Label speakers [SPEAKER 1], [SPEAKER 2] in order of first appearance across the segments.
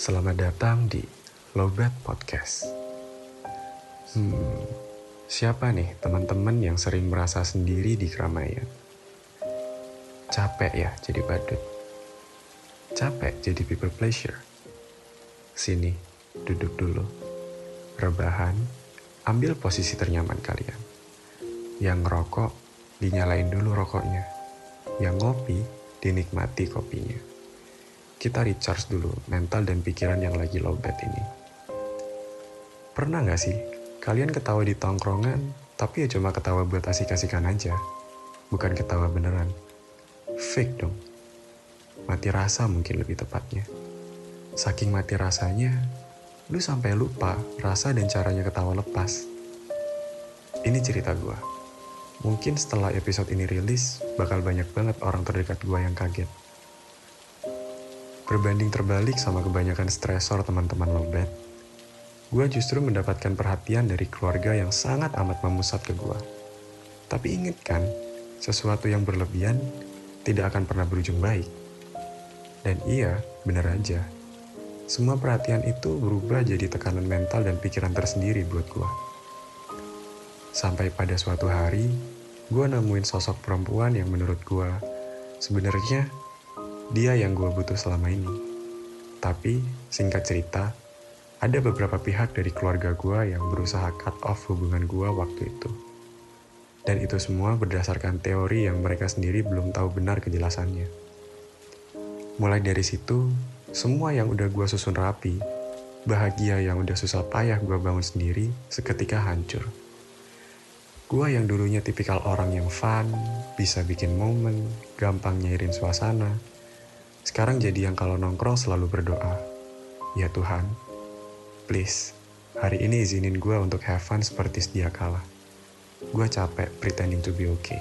[SPEAKER 1] Selamat datang di Lowbat Podcast. Hmm, siapa nih teman-teman yang sering merasa sendiri di keramaian? Capek ya jadi badut. Capek jadi people pleasure. Sini, duduk dulu. Rebahan, ambil posisi ternyaman kalian. Yang ngerokok, dinyalain dulu rokoknya. Yang ngopi, dinikmati kopinya. Kita recharge dulu mental dan pikiran yang lagi lowbat ini. Pernah gak sih, kalian ketawa di tongkrongan, tapi ya cuma ketawa buat asik-asikan aja. Bukan ketawa beneran. Fake dong. Mati rasa mungkin lebih tepatnya. Saking mati rasanya, lu sampai lupa rasa dan caranya ketawa lepas. Ini cerita gua. Mungkin setelah episode ini rilis, bakal banyak banget orang terdekat gua yang kaget. Berbanding terbalik sama kebanyakan stresor teman-teman lowbat, gue justru mendapatkan perhatian dari keluarga yang sangat amat memusat ke gue. Tapi inget kan, sesuatu yang berlebihan tidak akan pernah berujung baik. Dan iya, bener aja. Semua perhatian itu berubah jadi tekanan mental dan pikiran tersendiri buat gue. Sampai pada suatu hari, gue nemuin sosok perempuan yang menurut gue sebenarnya dia yang gue butuh selama ini. Tapi, singkat cerita, ada beberapa pihak dari keluarga gue yang berusaha cut off hubungan gue waktu itu. Dan itu semua berdasarkan teori yang mereka sendiri belum tahu benar kejelasannya. Mulai dari situ, semua yang udah gue susun rapi, bahagia yang udah susah payah gue bangun sendiri, seketika hancur. Gue yang dulunya tipikal orang yang fun, bisa bikin momen, gampang nyairin suasana, sekarang jadi yang kalau nongkrong selalu berdoa. Ya Tuhan, please, hari ini izinin gue untuk have fun seperti sedia kala. Gue capek pretending to be okay.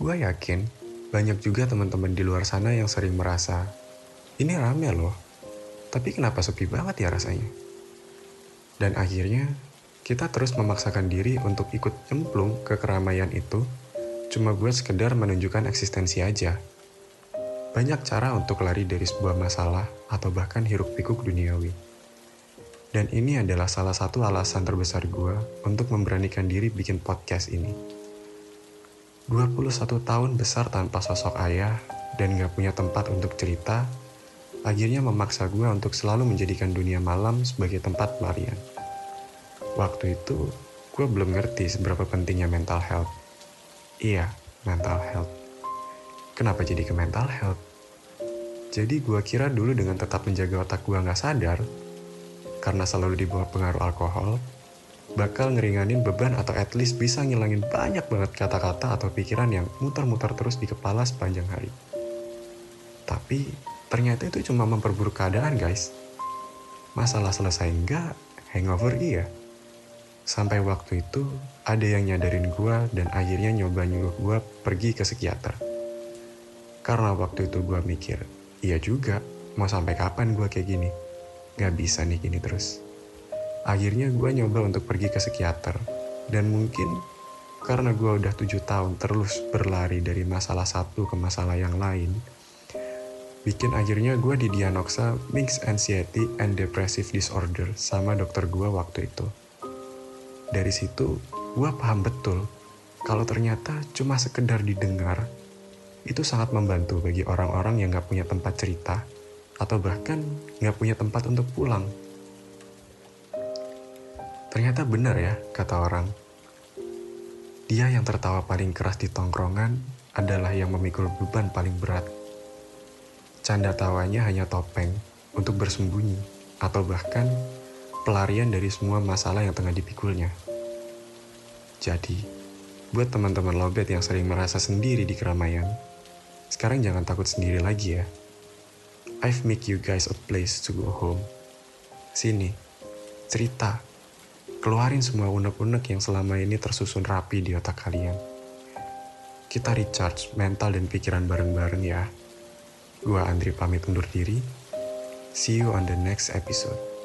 [SPEAKER 1] Gue yakin banyak juga teman-teman di luar sana yang sering merasa, ini rame loh, tapi kenapa sepi banget ya rasanya? Dan akhirnya, kita terus memaksakan diri untuk ikut nyemplung ke keramaian itu cuma buat sekedar menunjukkan eksistensi aja. Banyak cara untuk lari dari sebuah masalah atau bahkan hiruk pikuk duniawi. Dan ini adalah salah satu alasan terbesar gue untuk memberanikan diri bikin podcast ini. 21 tahun besar tanpa sosok ayah dan gak punya tempat untuk cerita, akhirnya memaksa gue untuk selalu menjadikan dunia malam sebagai tempat pelarian. Waktu itu, gue belum ngerti seberapa pentingnya mental health. Iya, mental health. Kenapa jadi ke mental health? Jadi gue kira dulu dengan tetap menjaga otak gue gak sadar, karena selalu dibawa pengaruh alkohol, bakal ngeringanin beban atau at least bisa ngilangin banyak banget kata-kata atau pikiran yang muter-muter terus di kepala sepanjang hari. Tapi ternyata itu cuma memperburuk keadaan guys. Masalah selesai enggak, hangover iya. Sampai waktu itu ada yang nyadarin gue dan akhirnya nyoba nyuruh gue pergi ke psikiater. Karena waktu itu gue mikir, iya juga, mau sampai kapan gue kayak gini? Gak bisa nih gini terus. Akhirnya gue nyoba untuk pergi ke psikiater. Dan mungkin karena gue udah tujuh tahun terus berlari dari masalah satu ke masalah yang lain, bikin akhirnya gue didiagnosa mixed anxiety and depressive disorder sama dokter gue waktu itu. Dari situ, gue paham betul kalau ternyata cuma sekedar didengar itu sangat membantu bagi orang-orang yang gak punya tempat cerita atau bahkan gak punya tempat untuk pulang. Ternyata benar ya, kata orang. Dia yang tertawa paling keras di tongkrongan adalah yang memikul beban paling berat. Canda tawanya hanya topeng untuk bersembunyi atau bahkan pelarian dari semua masalah yang tengah dipikulnya. Jadi, buat teman-teman lobet yang sering merasa sendiri di keramaian, sekarang jangan takut sendiri lagi ya. I've make you guys a place to go home. Sini, cerita. Keluarin semua unek-unek yang selama ini tersusun rapi di otak kalian. Kita recharge mental dan pikiran bareng-bareng ya. Gua Andri pamit undur diri. See you on the next episode.